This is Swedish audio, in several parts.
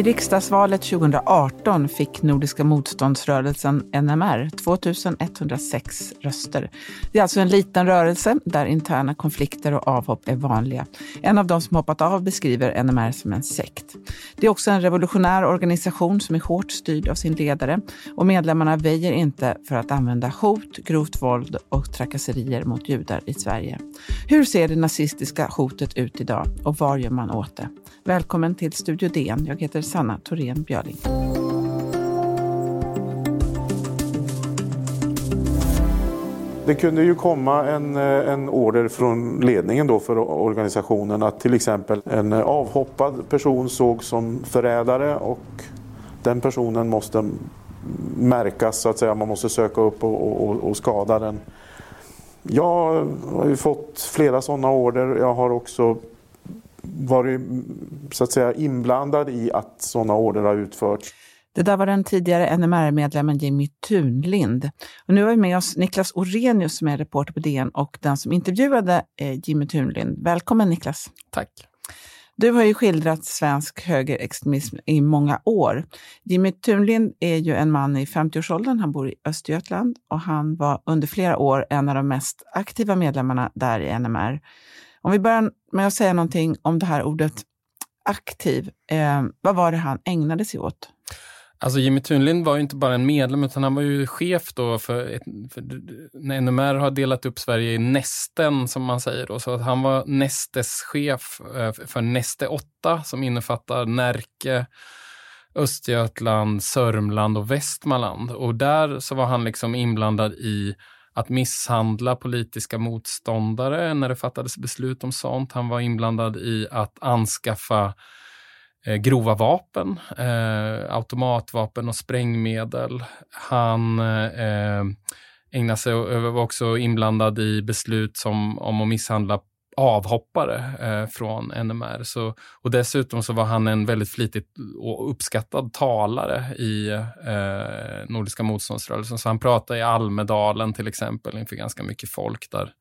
I riksdagsvalet 2018 fick Nordiska motståndsrörelsen NMR 2106 röster. Det är alltså en liten rörelse där interna konflikter och avhopp är vanliga. En av de som hoppat av beskriver NMR som en sekt. Det är också en revolutionär organisation som är hårt styrd av sin ledare och medlemmarna väjer inte för att använda hot, grovt våld och trakasserier mot judar i Sverige. Hur ser det nazistiska hotet ut idag och vad gör man åt det? Välkommen till Studio DN. Jag heter Sanna Thorén Björling. Det kunde ju komma en, eh, en order från ledningen då för organisationen att till exempel en avhoppad person såg som förrädare och den personen måste märkas så att säga. Man måste söka upp och, och, och skada den. Jag har ju fått flera sådana order. Jag har också varit så att säga, inblandad i att sådana order har utförts. Det där var den tidigare NMR-medlemmen Jimmy Tunlind. Och nu har vi med oss Niklas Orenius som är reporter på DN och den som intervjuade eh, Jimmy Tunlind. Välkommen Niklas! Tack! Du har ju skildrat svensk högerextremism i många år. Jimmy Tunlind är ju en man i 50-årsåldern. Han bor i Östergötland och han var under flera år en av de mest aktiva medlemmarna där i NMR. Om vi börjar med att säga någonting om det här ordet aktiv. Eh, vad var det han ägnade sig åt? Alltså Jimmy Thunlind var ju inte bara en medlem, utan han var ju chef då för, ett, för när NMR har delat upp Sverige i nästen, som man säger då. Så att han var Nestes chef eh, för Neste 8, som innefattar Närke, Östergötland, Sörmland och Västmanland. Och där så var han liksom inblandad i att misshandla politiska motståndare när det fattades beslut om sånt. Han var inblandad i att anskaffa eh, grova vapen, eh, automatvapen och sprängmedel. Han eh, eh ägnade sig, var också inblandad i beslut som, om att misshandla avhoppare eh, från NMR. Så, och dessutom så var han en väldigt flitigt och uppskattad talare i eh, Nordiska motståndsrörelsen. Så han pratade i Almedalen till exempel inför ganska mycket folk där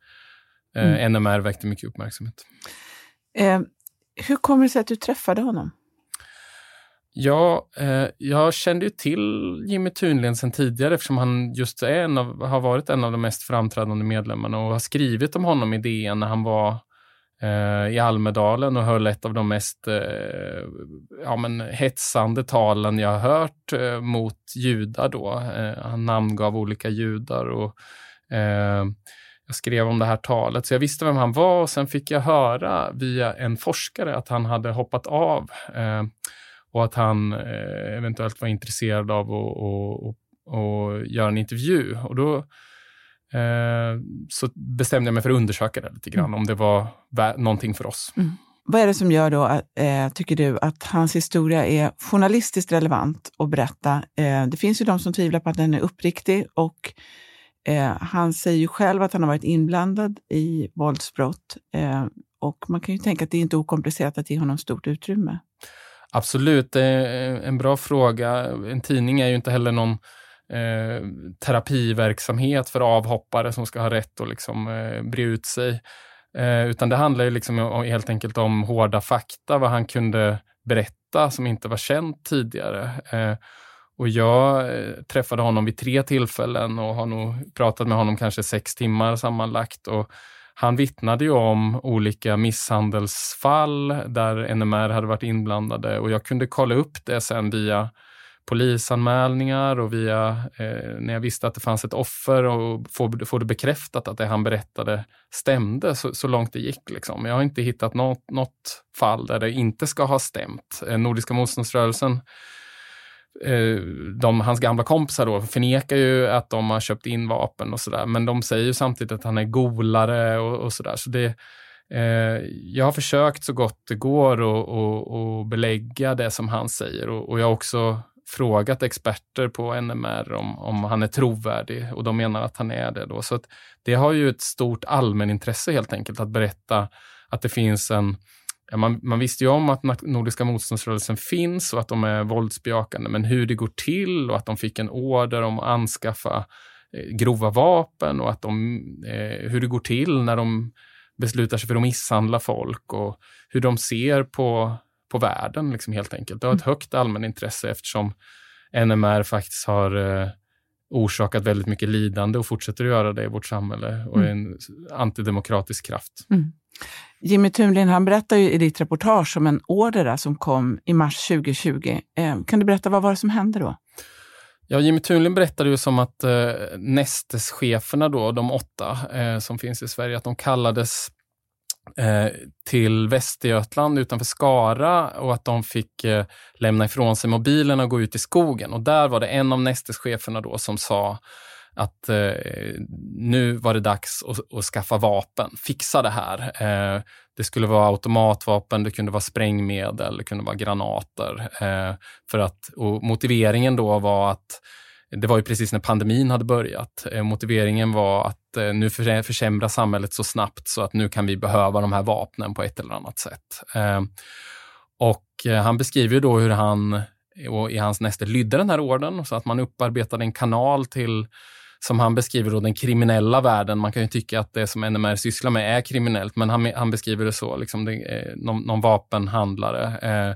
eh, mm. NMR väckte mycket uppmärksamhet. Eh, hur kommer det sig att du träffade honom? Ja, eh, jag kände ju till Jimmy Thunlen sedan tidigare eftersom han just är en av, har varit en av de mest framträdande medlemmarna och har skrivit om honom i DN när han var eh, i Almedalen och höll ett av de mest eh, ja, men hetsande talen jag har hört eh, mot judar då. Eh, han namngav olika judar och eh, jag skrev om det här talet, så jag visste vem han var och sen fick jag höra via en forskare att han hade hoppat av eh, och att han eh, eventuellt var intresserad av att göra en intervju. Och då eh, så bestämde jag mig för att undersöka det lite grann, mm. om det var någonting för oss. Mm. Vad är det som gör då, eh, tycker du, att hans historia är journalistiskt relevant att berätta? Det finns ju de som tvivlar på att den är uppriktig och han säger ju själv att han har varit inblandad i våldsbrott. Och man kan ju tänka att det är inte okomplicerat att ge honom stort utrymme. Absolut, det är eh, en bra fråga. En tidning är ju inte heller någon eh, terapiverksamhet för avhoppare som ska ha rätt att liksom, eh, bre ut sig. Eh, utan det handlar ju liksom om, helt enkelt om hårda fakta, vad han kunde berätta som inte var känt tidigare. Eh, och jag eh, träffade honom vid tre tillfällen och har nog pratat med honom kanske sex timmar sammanlagt. Och han vittnade ju om olika misshandelsfall där NMR hade varit inblandade och jag kunde kolla upp det sen via polisanmälningar och via eh, när jag visste att det fanns ett offer och få, få det bekräftat att det han berättade stämde så, så långt det gick. Liksom. Jag har inte hittat något, något fall där det inte ska ha stämt. Eh, Nordiska motståndsrörelsen Eh, de, hans gamla kompisar då förnekar ju att de har köpt in vapen och sådär, men de säger ju samtidigt att han är golare och, och sådär. Så det, eh, jag har försökt så gott det går att belägga det som han säger och, och, jag har också frågat experter på NMR om, om han är trovärdig och de menar att han är det. Då. Så det har ju ett stort allmänintresse helt enkelt att berätta att det finns en man, man, visste ju om att Nordiska motståndsrörelsen finns och att de är våldsbejakande, men hur det går till och att de fick en order om att anskaffa eh, grova vapen och att de, eh, hur det går till när de beslutar sig för att misshandla folk och hur de ser på, på världen liksom helt enkelt. Det har ett mm. högt allmänintresse eftersom NMR faktiskt har eh, orsakat väldigt mycket lidande och fortsätter att göra det i vårt samhälle och är mm. en antidemokratisk kraft. Mm. Jimmy Thunlind han berättar ju i ditt reportage om en order som kom i mars 2020. Eh, kan du berätta vad var det som hände då? Ja, Jimmy Thunlind berättade ju som att eh, Nestescheferna, då, de åtta eh, som finns i Sverige, att de kallades Eh, till Västergötland utanför Skara och att de fick eh, lämna ifrån sig mobilen och gå ut i skogen. Och där var det en av Nestescheferna då som sa att eh, nu var det dags att, att, skaffa vapen, fixa det här. Eh, det skulle vara automatvapen, det kunde vara sprängmedel, det kunde vara granater. Eh, för att, och motiveringen då var att det var ju precis när pandemin hade börjat. Eh, motiveringen var att eh, nu försämras samhället så snabbt så att nu kan vi behöva de här vapnen på ett eller annat sätt. Eh, och han beskriver då hur han och i hans näste lydde den här orden så att man upparbetade en kanal till som han beskriver då den kriminella världen. Man kan ju tycka att det som NMR sysslar med är kriminellt, men han, han beskriver det så, liksom det, eh, någon, någon vapenhandlare. Eh,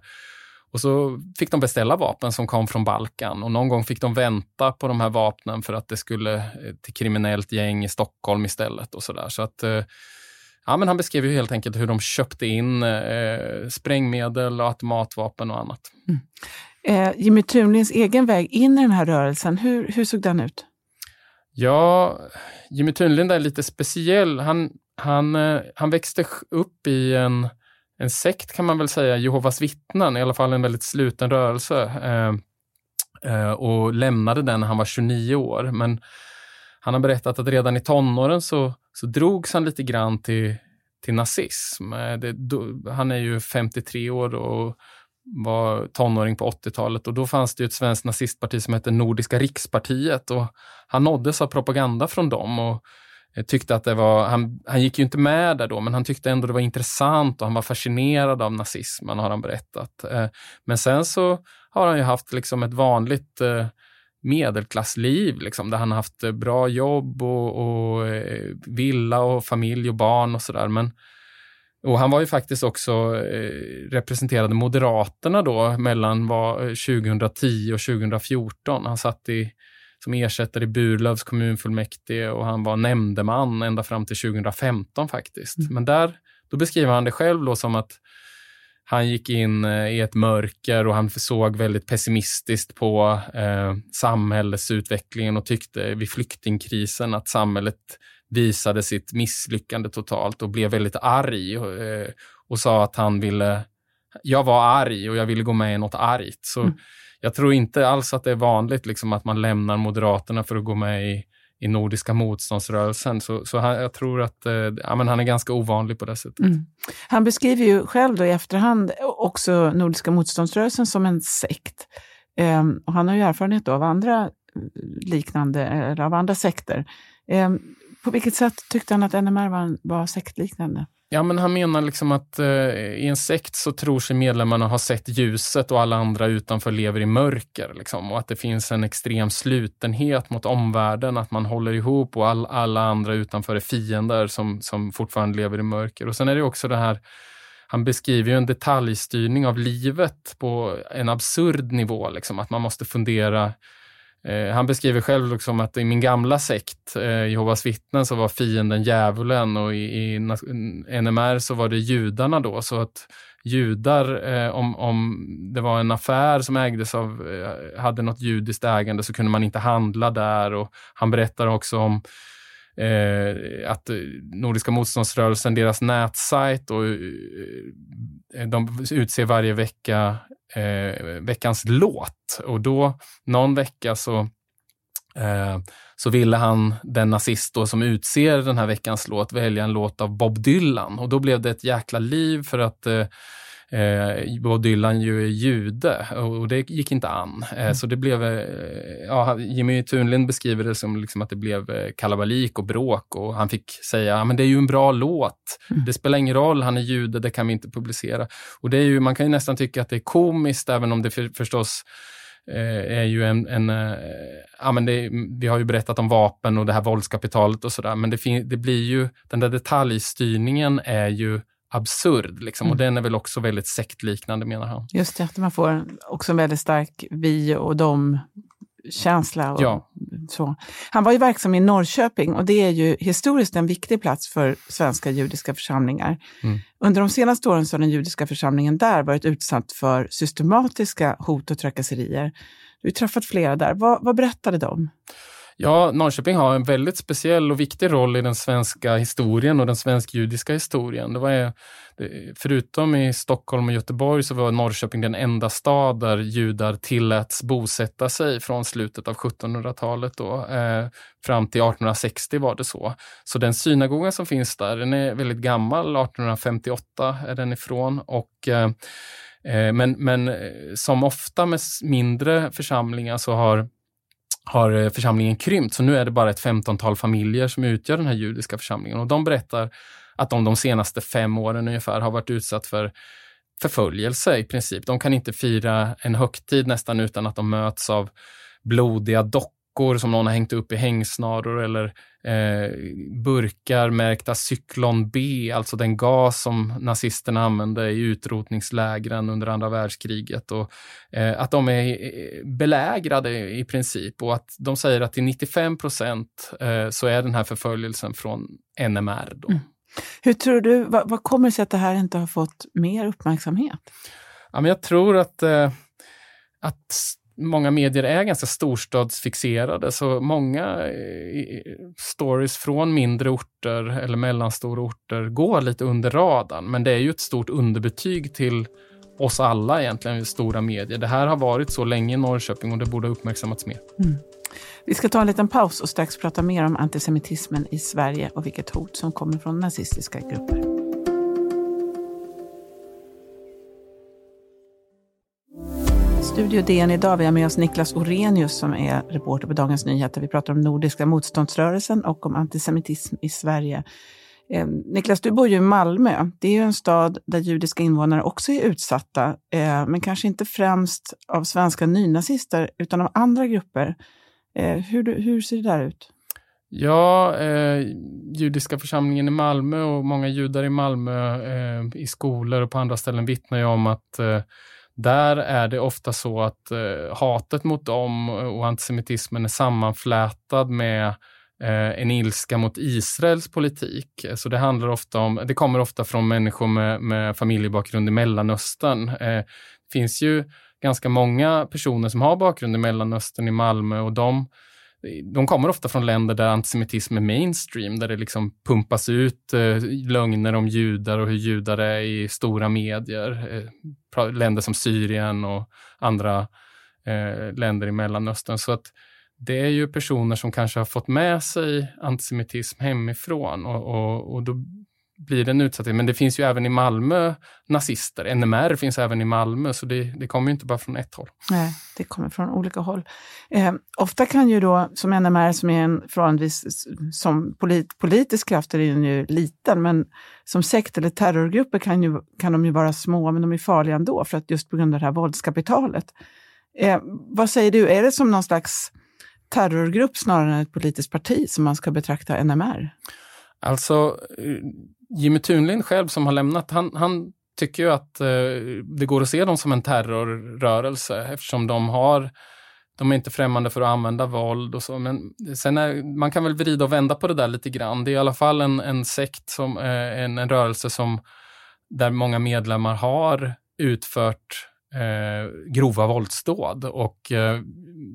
och så fick de beställa vapen som kom från Balkan och någon gång fick de vänta på de här vapnen för att det skulle eh, till kriminellt gäng i Stockholm istället och sådär. Så att eh, Ja, men han beskrev ju helt enkelt hur de köpte in eh, sprängmedel, och automatvapen och annat. Mm. Eh, Jimmy Thunlinds egen väg in i den här rörelsen, hur, hur såg den ut? Ja, Jimmy Thunlind är lite speciell. Han, han, eh, han växte upp i en, en sekt kan man väl säga, Jehovas vittnen, i alla fall en väldigt sluten rörelse. Eh, eh, och lämnade den när han var 29 år. Men han har berättat att redan i tonåren så, så drogs han lite grann till, till nazism. Eh, det, då, han är ju 53 år och var tonåring på 80-talet och då fanns det ett svenskt nazistparti som hette Nordiska rikspartiet och han nåddes av propaganda från dem och tyckte att det var, han, han gick ju inte med där då, men han tyckte ändå det var intressant och han var fascinerad av nazismen har han berättat. Eh, men sen så har han ju haft liksom ett vanligt eh, medelklassliv, liksom, där han haft eh, bra jobb och, och villa och familj och barn och sådär. Men och han var ju faktiskt också eh, representerade Moderaterna då mellan var, 2010 och 2014. Han satt i, som ersättare i Burlövs kommunfullmäktige och han var nämndeman ända fram till 2015 faktiskt. Mm. Men där, då beskriver han det själv då som att han gick in eh, i ett mörker och han såg väldigt pessimistiskt på eh, samhällsutvecklingen och tyckte vid flyktingkrisen att samhället visade sitt misslyckande totalt och blev väldigt arg och, eh, och sa att han ville... Jag var arg och jag ville gå med i något argt. Så mm jag tror inte alls att det är vanligt liksom, att man lämnar Moderaterna för att gå med i, i Nordiska motståndsrörelsen. Så, så han, jag tror att eh, ja, men han är ganska ovanlig på det sättet. Mm. Han beskriver ju själv då i efterhand också Nordiska motståndsrörelsen som en sekt. Ehm, och han har ju erfarenhet av andra eh, liknande, eller av andra sekter. Ehm, på vilket sätt tyckte han att NMR var, var sektliknande? Ja, men han menar liksom att eh, i en sekt så tror sig medlemmarna ha sett ljuset och alla andra utanför lever i mörker. Liksom, och att det finns en extrem slutenhet mot omvärlden, att man håller ihop och all, alla andra utanför är fiender som, som fortfarande lever i mörker. Och sen är det också det här han beskriver ju en detaljstyrning av livet på en absurd nivå, liksom, att man måste fundera Eh, han beskriver själv liksom att i min gamla sekt, eh, Jehovas vittnen, så var fienden djävulen och i, i NMR så var det judarna då. Så att judar, eh, om, om det var en affär som ägdes av, eh, hade något judiskt ägande så kunde man inte handla där. Och han berättar också om eh, att eh, Nordiska motståndsrörelsen, deras nätsajt, och, eh, eh, de utser varje vecka eh, veckans låt. Och då, någon vecka så, eh, så ville han, den nazist då, som utser den här veckans låt, välja en låt av Bob Dylan. Och då blev det ett jäkla liv för att eh, eh, Bob Dylan ju är jude och det gick inte an. Eh, mm. Så det blev, eh, ja, Jimmy Thunlind beskriver det som liksom att det blev eh, kalabalik och bråk och han fick säga, ja, men det är ju en bra låt. Mm. Det spelar ingen roll, han är jude, det kan vi inte publicera. Och det är ju, man kan ju nästan tycka att det är komiskt, även om det för, förstås eh, är ju en, en ja men det, vi har ju berättat om vapen och det här våldskapitalet och sådär, men det, det blir ju, den där detaljstyrningen är ju absurd. Liksom. Mm. Och den är väl också väldigt sektliknande menar han. Just det, att man får också en väldigt stark vi och dem känsla. Och ja. så. Han var ju verksam i Norrköping och det är ju historiskt en viktig plats för svenska judiska församlingar. Mm. Under de senaste åren så har den judiska församlingen där varit utsatt för systematiska hot och trakasserier. Du har träffat flera där. Vad, vad berättade de? Ja, Norrköping har en väldigt speciell och viktig roll i den svenska historien och den svensk-judiska historien. Det var, förutom i Stockholm och Göteborg så var Norrköping den enda stad där judar tilläts bosätta sig från slutet av 1700-talet. Då. Eh, fram till 1860 var det så. Så den synagogan som finns där, den är väldigt gammal, 1858 är den ifrån. Och eh, eh men, men eh, som ofta med mindre församlingar så har har eh, församlingen krympt, så nu är det bara ett femtontal familjer som utgör den här judiska församlingen. Och de berättar att de de senaste fem åren ungefär har varit utsatt för förföljelse i princip. De kan inte fira en högtid nästan utan att de möts av blodiga dockor dockor som någon har hängt upp i hängsnaror eller eh, burkar märkta cyklon B, alltså den gas som nazisterna använde i utrotningslägren under andra världskriget. Och, eh, att de är eh, belägrade i princip och att de säger att till 95 procent eh, så är den här förföljelsen från NMR. Då. Mm. Hur tror du, vad, vad, kommer det sig att det här inte har fått mer uppmärksamhet? Ja, men jag tror att, eh, att många medier är ganska storstadsfixerade, så många eh, stories från mindre orter eller mellanstora orter går lite under radarn. Men det är ju ett stort underbetyg till oss alla egentligen, stora medier. Det här har varit så länge i Norrköping och det borde ha uppmärksammats mer. Mm. Vi ska ta en liten paus och strax prata mer om antisemitismen i Sverige och vilket hot som kommer från nazistiska grupper. Studio DN idag. Vi har med oss Niklas Orenius som är reporter på Dagens Nyheter. Vi pratar om Nordiska motståndsrörelsen och om antisemitism i Sverige. Eh, Niklas, du bor ju i Malmö. Det är ju en stad där judiska invånare också är utsatta, eh, men kanske inte främst av svenska nynazister, utan av andra grupper. Eh, hur, hur ser det där ut? Ja, eh, judiska församlingen i Malmö och många judar i Malmö eh, i skolor och på andra ställen vittnar ju om att eh, där är det ofta så att eh, hatet mot dem och antisemitismen är sammanflätad med eh, en ilska mot Israels politik. Så det handlar ofta om, det kommer ofta från människor med, med familjebakgrund i Mellanöstern. Eh, det finns ju ganska många personer som har bakgrund i Mellanöstern i Malmö och de de kommer ofta från länder där antisemitism är mainstream, där det liksom pumpas ut eh, lögner om judar och hur judar är i stora medier. Eh, länder som Syrien och andra eh, länder i Mellanöstern. Så att det är ju personer som kanske har fått med sig antisemitism hemifrån och, och, och då blir det en utsatthet. Men det finns ju även i Malmö nazister. NMR finns även i Malmö, så det, det kommer inte bara från ett håll. Nej, det kommer från olika håll. Eh, ofta kan ju då, som NMR som är en förhållandevis, som polit, politisk kraft är den ju liten, men som sekt eller terrorgrupper kan, ju, kan de ju vara små, men de är farliga ändå, för att just på grund av det här våldskapitalet. Eh, vad säger du, är det som någon slags terrorgrupp snarare än ett politiskt parti som man ska betrakta NMR? Alltså, Jimmy Tunlind själv som har lämnat, han, han tycker ju att eh, det går att se dem som en terrorrörelse eftersom de har de är inte främmande för att använda våld och så, men sen är, man kan väl vrida och vända på det där lite grann. Det är i alla fall en, en sekt, som, eh, en, en rörelse som, där många medlemmar har utfört eh, grova våldsdåd och eh,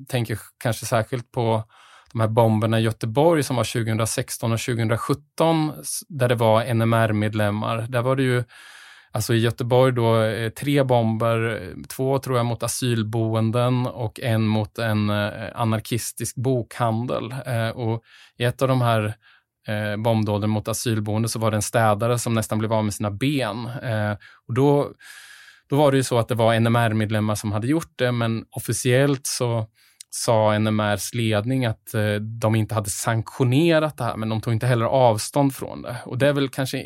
tänker kanske särskilt på de här bomberna i Göteborg som var 2016 och 2017 där det var NMR-medlemmar. Där var det ju Alltså i Göteborg då eh, tre bomber, två tror jag mot asylboenden och en mot en eh, anarkistisk bokhandel. Eh, och I ett av de här bombdåden mot asylboende så var det en städare som nästan blev av med sina ben. Och då, då var det ju så att det var NMR-medlemmar som hade gjort det, men officiellt så sa NMRs ledning att eh, de inte hade sanktionerat det här, men de tog inte heller avstånd från det. Och det är väl kanske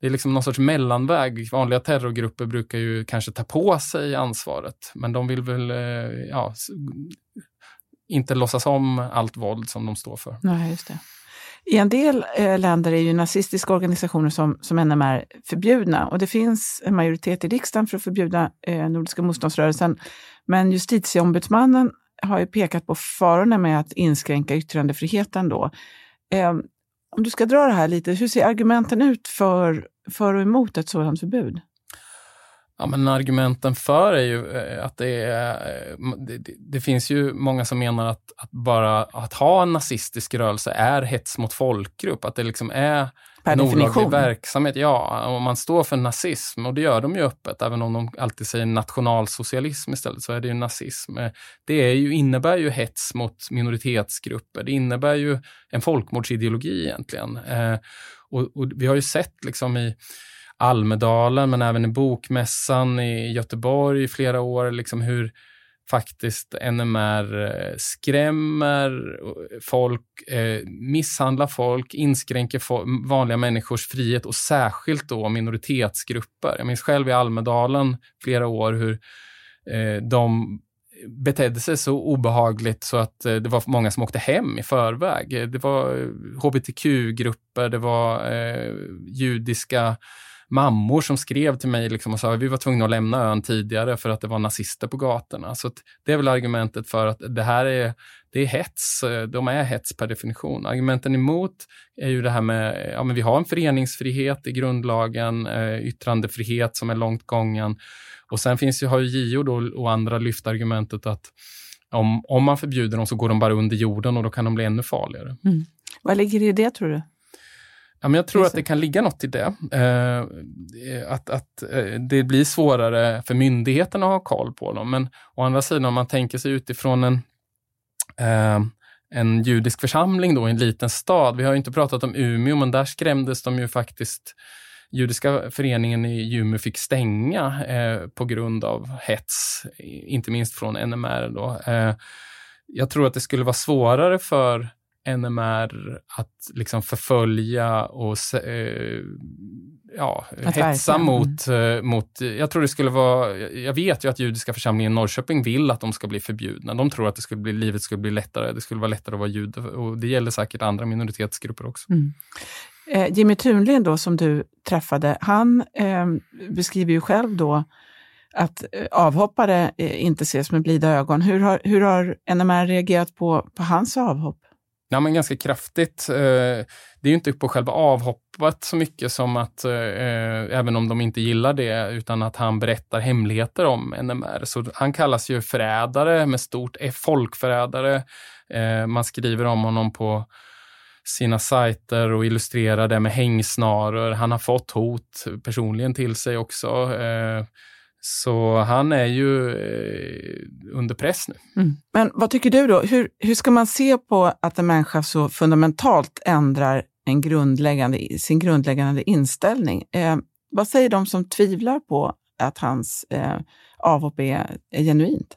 det är liksom någon sorts mellanväg. Vanliga terrorgrupper brukar ju kanske ta på sig ansvaret, men de vill väl eh, ja, inte låtsas om allt våld som de står för. Nej, just det. I en del eh, länder är ju nazistiska organisationer som, som NMR förbjudna och det finns en majoritet i riksdagen för att förbjuda eh, Nordiska motståndsrörelsen. Men justitieombudsmannen har ju pekat på farorna med att inskränka yttrandefriheten då. Eh, om du ska dra det här lite, hur ser argumenten ut för, för och emot ett sådant förbud? Ja, men argumenten för är ju eh, att det, är, eh, det, det, finns ju många som menar att, att, bara att ha en nazistisk rörelse är hets mot folkgrupp, att det liksom är per en olaglig verksamhet. Ja, om man står för nazism, och det gör de ju öppet, även om de alltid säger nationalsocialism istället, så är det ju nazism. Eh, det är ju, innebär ju hets mot minoritetsgrupper. Det innebär ju en folkmordsideologi egentligen. Eh, och, och, vi har ju sett liksom i Almedalen, men även i Bokmässan i Göteborg i flera år, liksom hur faktiskt NMR eh, skrämmer eh, folk, eh, misshandlar folk, inskränker vanliga människors frihet och särskilt då minoritetsgrupper. Jag minns själv i Almedalen flera år hur de betedde sig så obehagligt så att det var många som åkte hem i förväg. Det var hbtq-grupper, det var eh, judiska mammor som skrev till mig liksom och sa att vi var tvungna att lämna ön tidigare för att det var nazister på gatorna. Så det är väl argumentet för att det här är, det är hets. De är hets per definition. Argumenten emot är ju det här med, ja men vi har en föreningsfrihet i grundlagen, eh, yttrandefrihet som är långt gången. Och sen finns ju, har ju JO då och andra lyft argumentet att om, om man förbjuder dem så går de bara under jorden och då kan de bli ännu farligare. Mm. Vad ligger i det tror du? Ja, men jag tror att det kan ligga något i det. Eh, att att eh, det blir svårare för myndigheterna att ha koll på dem. Men å andra sidan, om man tänker sig utifrån en, eh, en judisk församling då, i en liten stad. Vi har inte pratat om Umeå, men där skrämdes de ju faktiskt Judiska föreningen i Umeå fick stänga eh, på grund av hets, inte minst från NMR. Då. Eh, jag tror att det skulle vara svårare för NMR att liksom förfölja och eh, ja, hetsa mot, eh, mot... Jag tror det skulle vara... Jag vet ju att judiska församlingen i Norrköping vill att de ska bli förbjudna. De tror att det skulle bli, livet skulle bli lättare. Det skulle vara lättare att vara jude och det gäller säkert andra minoritetsgrupper också. Mm. Eh, Jimmy Thunlind då, som du träffade, han eh, beskriver ju själv då att eh, avhoppare eh, inte ses med blida ögon. Hur har, hur har NMR reagerat på, på hans avhopp? Ja, men ganska kraftigt. Eh, det är ju inte på själva avhoppet så mycket som att, eh, eh, även om de inte gillar det, utan att han berättar hemligheter om NMR. Så han kallas ju förrädare med stort F, folkförrädare. Man skriver om honom på sina sajter och illustrerar det med hängsnaror. Han har fått hot personligen till sig också. Så han är ju eh, under press nu. Mm. Men vad tycker du då? Hur, hur ska man se på att en människa så fundamentalt ändrar en grundläggande, sin grundläggande inställning? Eh, vad säger de som tvivlar på att hans eh, avhopp är, är genuint?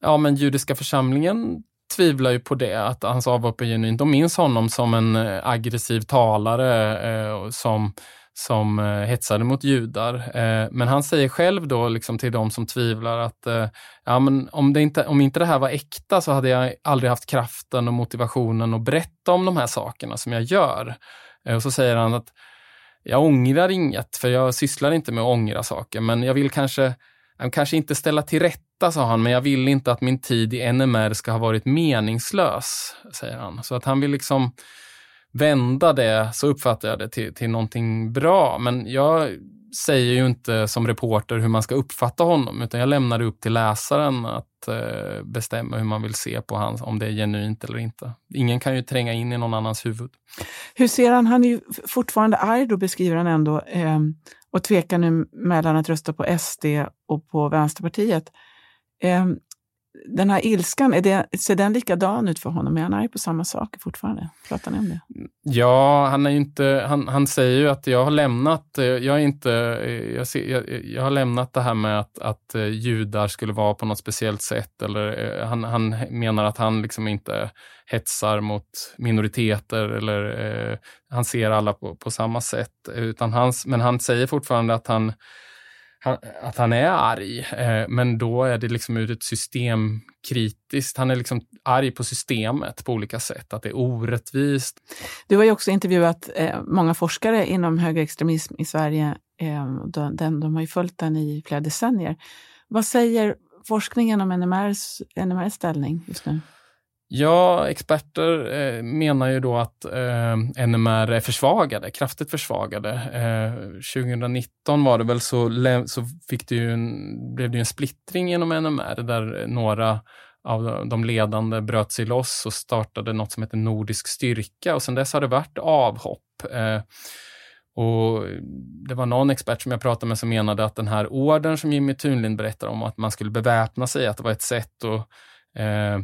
Ja, men judiska församlingen tvivlar ju på det, att hans avhopp är genuint. De minns honom som en eh, aggressiv talare eh, som som eh, hetsade mot judar. Eh, men han säger själv då liksom till de som tvivlar att eh, ja, men om, det inte, om inte det här var äkta så hade jag aldrig haft kraften och motivationen att berätta om de här sakerna som jag gör. Eh, och så säger han att jag ångrar inget, för jag sysslar inte med att ångra saker, men jag vill kanske, kanske inte ställa till rätta, sa han, men jag vill inte att min tid i NMR ska ha varit meningslös, säger han. Så att han vill liksom vända det, så uppfattar jag det, till, till någonting bra. Men jag säger ju inte som reporter hur man ska uppfatta honom, utan jag lämnar det upp till läsaren att eh, bestämma hur man vill se på hans, om det är genuint eller inte. Ingen kan ju tränga in i någon annans huvud. Hur ser han? Han är ju fortfarande arg, då beskriver han ändå, eh, och tvekar nu mellan att rösta på SD och på Vänsterpartiet. Eh, den här ilskan, är det, ser den likadan ut för honom? Är han arg på samma saker fortfarande? Pratar ni om det? Ja, han, är inte, han, han säger ju att jag har lämnat, eh, jag är inte, eh, jag, ser, jag, eh, jag, har lämnat det här med att, att judar skulle vara på något speciellt sätt. Eller, han, han menar att han liksom inte hetsar mot minoriteter eller eh, han ser alla på, på samma sätt. Utan hans, men han säger fortfarande att han han, att han är arg, eh, men då är det liksom ur ett systemkritiskt, han är liksom arg på systemet på olika sätt, att det är orättvist. Du har ju också intervjuat eh, många forskare inom högerextremism i Sverige. Eh, de, den, de har ju följt den i flera decennier. Vad säger forskningen om NMRs, NMRs ställning just nu? Ja, experter eh, menar ju då att eh, NMR är försvagade, kraftigt försvagade. Eh, 2019 var det väl så, så fick det ju en, blev det en splittring inom NMR där några av de ledande bröt sig loss och startade något som heter Nordisk styrka och sedan dess har det varit avhopp. Eh, och Det var någon expert som jag pratade med som menade att den här orden som Jimmy Thunlind berättar om, att man skulle beväpna sig, att det var ett sätt att eh,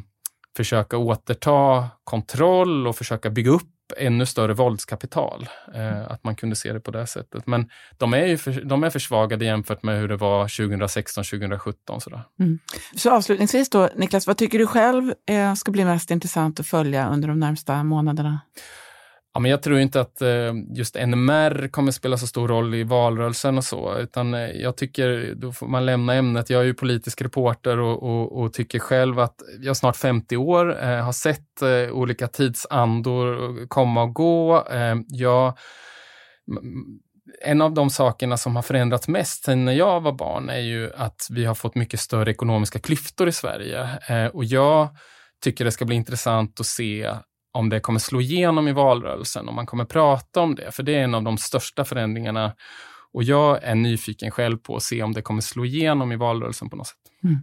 försöka återta kontroll och försöka bygga upp ännu större våldskapital. Eh, att man kunde se det på det sättet. Men de är ju för, de är försvagade jämfört med hur det var 2016, 2017. Sådär. Mm. Så avslutningsvis då, Niklas, vad tycker du själv eh, ska bli mest intressant att följa under de närmsta månaderna? Ja, men jag tror inte att eh, just NMR kommer spela så stor roll i valrörelsen och så, utan eh, jag tycker då får man lämna ämnet. Jag är ju politisk reporter och, och, och tycker själv att jag snart 50 år, eh, har sett olika tidsandor komma och gå. jag, en av de sakerna som har förändrats mest sen när jag var barn är ju att vi har fått mycket större ekonomiska klyftor i Sverige. och jag tycker det ska bli intressant att se om det kommer slå igenom i valrörelsen, om man kommer prata om det, för det är en av de största förändringarna. Och jag är nyfiken själv på att se om det kommer slå igenom i valrörelsen på något sätt. Mm.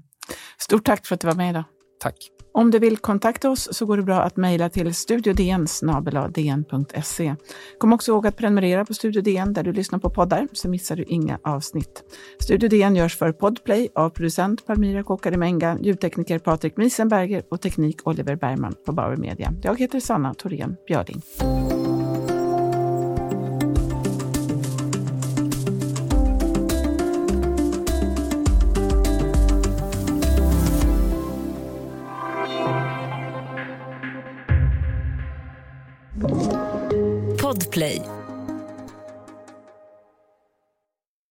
Stort tack för att du var med idag. Tack. Om du vill kontakta oss så går det bra att mejla till studiodn Kom också ihåg att prenumerera på Studio DN där du lyssnar på poddar så missar du inga avsnitt. Studio DN görs för Podplay av producent Palmira Kokarimenga, ljudtekniker Patrik Miesenberger och teknik Oliver Bergman på Bauer Media. Jag heter Sanna Thorén Björling. Play.